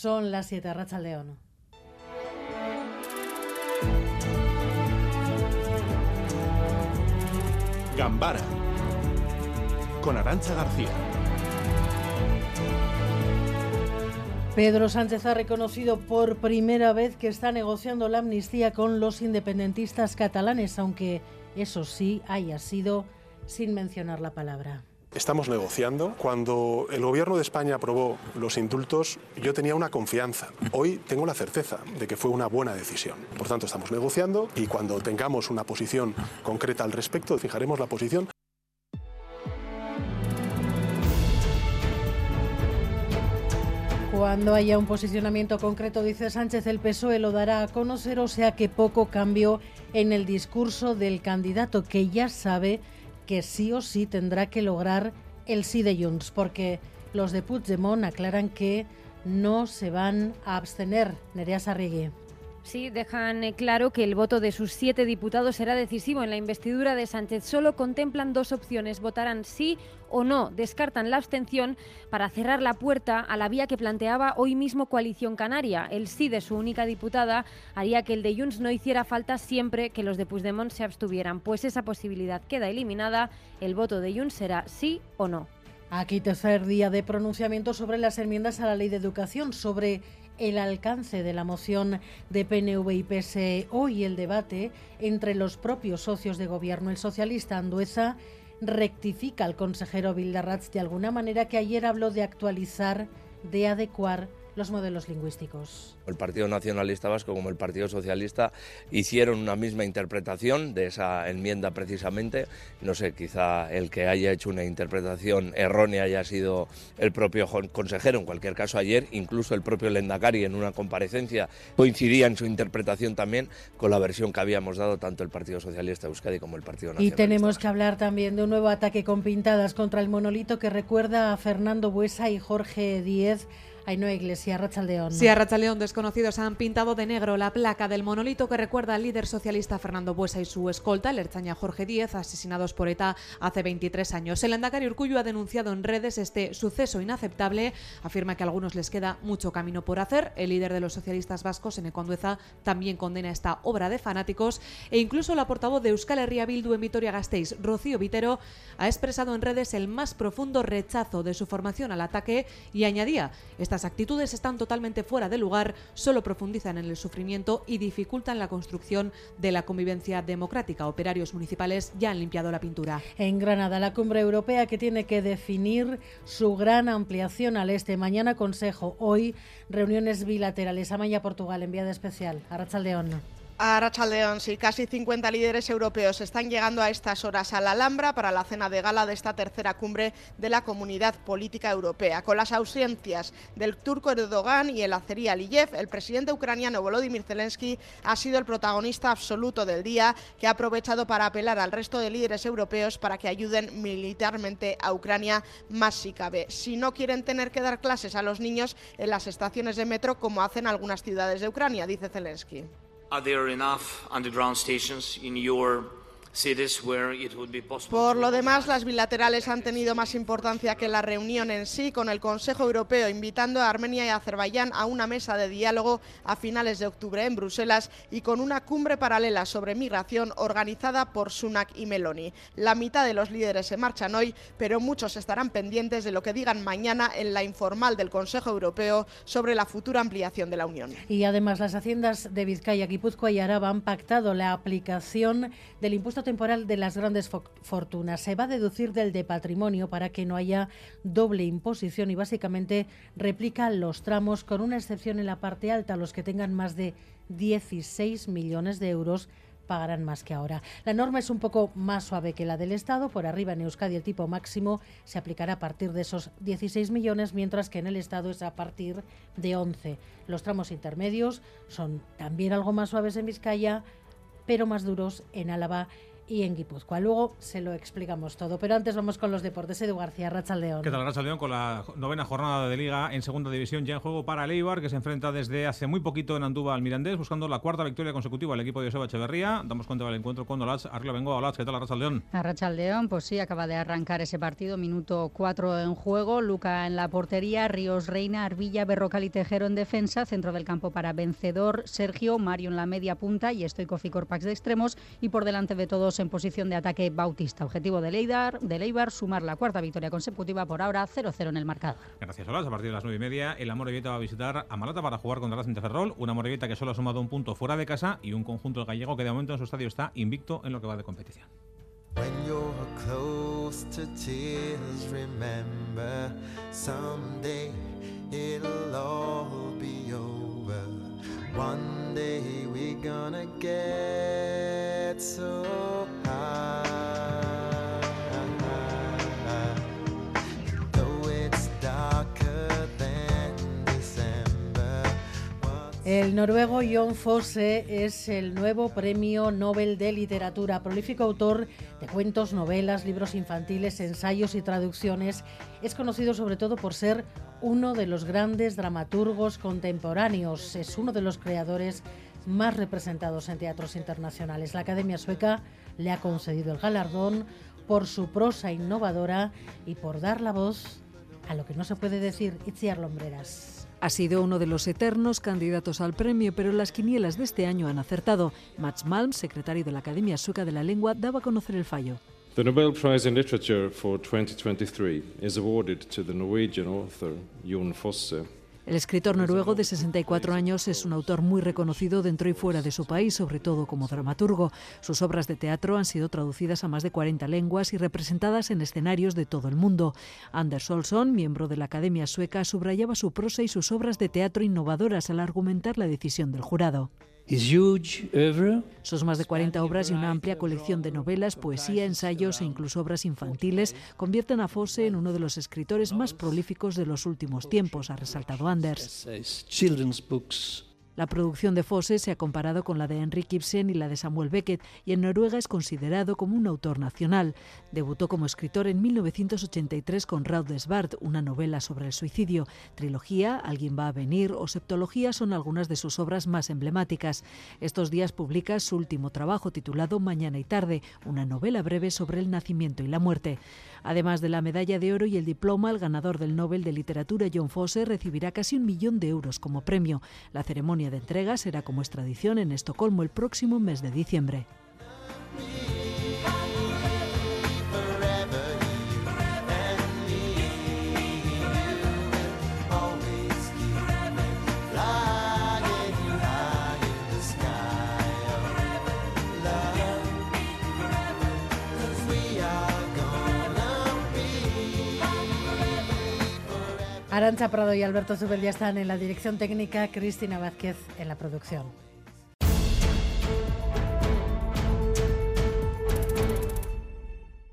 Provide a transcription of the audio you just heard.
Son las 7, Racha León. Gambara con Arancha García. Pedro Sánchez ha reconocido por primera vez que está negociando la amnistía con los independentistas catalanes, aunque eso sí haya sido sin mencionar la palabra. Estamos negociando. Cuando el gobierno de España aprobó los indultos, yo tenía una confianza. Hoy tengo la certeza de que fue una buena decisión. Por tanto, estamos negociando y cuando tengamos una posición concreta al respecto, fijaremos la posición. Cuando haya un posicionamiento concreto, dice Sánchez, el PSOE lo dará a conocer, o sea que poco cambio en el discurso del candidato, que ya sabe que sí o sí tendrá que lograr el sí de Junts, porque los de Puigdemont aclaran que no se van a abstener. Nerea Sarrigue. Sí, dejan eh, claro que el voto de sus siete diputados será decisivo en la investidura de Sánchez. Solo contemplan dos opciones, votarán sí o no. Descartan la abstención para cerrar la puerta a la vía que planteaba hoy mismo Coalición Canaria. El sí de su única diputada haría que el de Junts no hiciera falta siempre que los de Puigdemont se abstuvieran. Pues esa posibilidad queda eliminada. El voto de Junts será sí o no. Aquí tercer día de pronunciamiento sobre las enmiendas a la ley de educación, sobre el alcance de la moción de PNV y PSE. Hoy el debate entre los propios socios de gobierno. El socialista Andueza rectifica al consejero Vildarratz de alguna manera que ayer habló de actualizar, de adecuar los modelos lingüísticos. El Partido Nacionalista Vasco como el Partido Socialista hicieron una misma interpretación de esa enmienda precisamente. No sé, quizá el que haya hecho una interpretación errónea haya sido el propio consejero. En cualquier caso, ayer incluso el propio Lendakari en una comparecencia coincidía en su interpretación también con la versión que habíamos dado tanto el Partido Socialista Euskadi como el Partido Nacionalista. Y tenemos que hablar también de un nuevo ataque con pintadas contra el monolito que recuerda a Fernando Buesa y Jorge Díez Ainhoa Iglesia, Rachaldeón. Sí, a Rachaldeón, desconocidos han pintado de negro la placa del monolito que recuerda al líder socialista Fernando Buesa y su escolta, el erchaña Jorge Díez, asesinados por ETA hace 23 años. El Andacari Urcullo ha denunciado en redes este suceso inaceptable. Afirma que a algunos les queda mucho camino por hacer. El líder de los socialistas vascos, Eneco Andueza, también condena esta obra de fanáticos. E incluso la portavoz de Euskal Herria Bildu en Vitoria-Gasteiz, Rocío Vitero, ha expresado en redes el más profundo rechazo de su formación al ataque y añadía, esta actitudes están totalmente fuera de lugar, solo profundizan en el sufrimiento y dificultan la construcción de la convivencia democrática. Operarios municipales ya han limpiado la pintura. En Granada, la cumbre europea que tiene que definir su gran ampliación al este. Mañana consejo, hoy reuniones bilaterales. Amaya Portugal, enviada especial. Arrachaldeón. A sí, casi 50 líderes europeos están llegando a estas horas a la Alhambra para la cena de gala de esta tercera cumbre de la Comunidad Política Europea. Con las ausencias del turco Erdogan y el azerí Aliyev, el presidente ucraniano Volodymyr Zelensky ha sido el protagonista absoluto del día, que ha aprovechado para apelar al resto de líderes europeos para que ayuden militarmente a Ucrania más si cabe. Si no quieren tener que dar clases a los niños en las estaciones de metro, como hacen algunas ciudades de Ucrania, dice Zelensky. Are there enough underground stations in your por lo demás, las bilaterales han tenido más importancia que la reunión en sí, con el Consejo Europeo invitando a Armenia y Azerbaiyán a una mesa de diálogo a finales de octubre en Bruselas y con una cumbre paralela sobre migración organizada por Sunak y Meloni. La mitad de los líderes se marchan hoy, pero muchos estarán pendientes de lo que digan mañana en la informal del Consejo Europeo sobre la futura ampliación de la Unión. Y además, las haciendas de Vizcaya, Guipúzcoa y Araba han pactado la aplicación del impuesto temporal de las grandes fortunas. Se va a deducir del de patrimonio para que no haya doble imposición y básicamente replica los tramos con una excepción en la parte alta. Los que tengan más de 16 millones de euros pagarán más que ahora. La norma es un poco más suave que la del Estado. Por arriba en Euskadi el tipo máximo se aplicará a partir de esos 16 millones, mientras que en el Estado es a partir de 11. Los tramos intermedios son también algo más suaves en Vizcaya, pero más duros en Álava y en Guipúzcoa. Luego se lo explicamos todo, pero antes vamos con los deportes. Edu García, Racha León. ¿Qué tal, Racha León? Con la novena jornada de Liga en segunda división ya en juego para Leibar, que se enfrenta desde hace muy poquito en Andúba al Mirandés, buscando la cuarta victoria consecutiva al equipo de Joseba Echeverría. Damos cuenta del encuentro con Olaz. Arriba vengo a Olaz. ¿Qué tal, Racha León? Racha León, pues sí, acaba de arrancar ese partido, minuto 4 en juego. Luca en la portería, Ríos Reina, Arvilla, Berrocal y Tejero en defensa, centro del campo para vencedor, Sergio, Mario en la media punta y Stoico Corpax de extremos y por delante de todos en posición de ataque Bautista. Objetivo de Leidar, de Leibar, sumar la cuarta victoria consecutiva por ahora 0-0 en el marcador. Gracias, Olas. A partir de las 9 y media, el Amorebieta va a visitar a Malata para jugar contra la Ferrol. Una Amorebieta que solo ha sumado un punto fuera de casa y un conjunto gallego que de momento en su estadio está invicto en lo que va de competición. One day we're gonna get so El noruego Jon Fosse es el nuevo premio Nobel de Literatura, prolífico autor de cuentos, novelas, libros infantiles, ensayos y traducciones. Es conocido sobre todo por ser uno de los grandes dramaturgos contemporáneos. Es uno de los creadores más representados en teatros internacionales. La Academia Sueca le ha concedido el galardón por su prosa innovadora y por dar la voz a lo que no se puede decir Itziar Lombreras. Ha sido uno de los eternos candidatos al premio, pero las quinielas de este año han acertado. Mats Malm, secretario de la Academia Sueca de la Lengua, daba a conocer el fallo. The Nobel Prize in Literature for 2023 is awarded to the Norwegian author Jon Fosse. El escritor noruego de 64 años es un autor muy reconocido dentro y fuera de su país, sobre todo como dramaturgo. Sus obras de teatro han sido traducidas a más de 40 lenguas y representadas en escenarios de todo el mundo. Anders Olsson, miembro de la Academia Sueca, subrayaba su prosa y sus obras de teatro innovadoras al argumentar la decisión del jurado. Sus más de 40 obras y una amplia colección de novelas, poesía, ensayos e incluso obras infantiles convierten a Fosse en uno de los escritores más prolíficos de los últimos tiempos, ha resaltado Anders. La producción de Fosse se ha comparado con la de Henrik Ibsen y la de Samuel Beckett y en Noruega es considerado como un autor nacional. Debutó como escritor en 1983 con Svart, una novela sobre el suicidio. Trilogía, Alguien va a venir o Septología son algunas de sus obras más emblemáticas. Estos días publica su último trabajo titulado Mañana y tarde, una novela breve sobre el nacimiento y la muerte. Además de la medalla de oro y el diploma, el ganador del Nobel de Literatura, John Fosse, recibirá casi un millón de euros como premio. La ceremonia de entrega será como es tradición en Estocolmo el próximo mes de diciembre. Arancha Prado y Alberto ya están en la dirección técnica, Cristina Vázquez en la producción.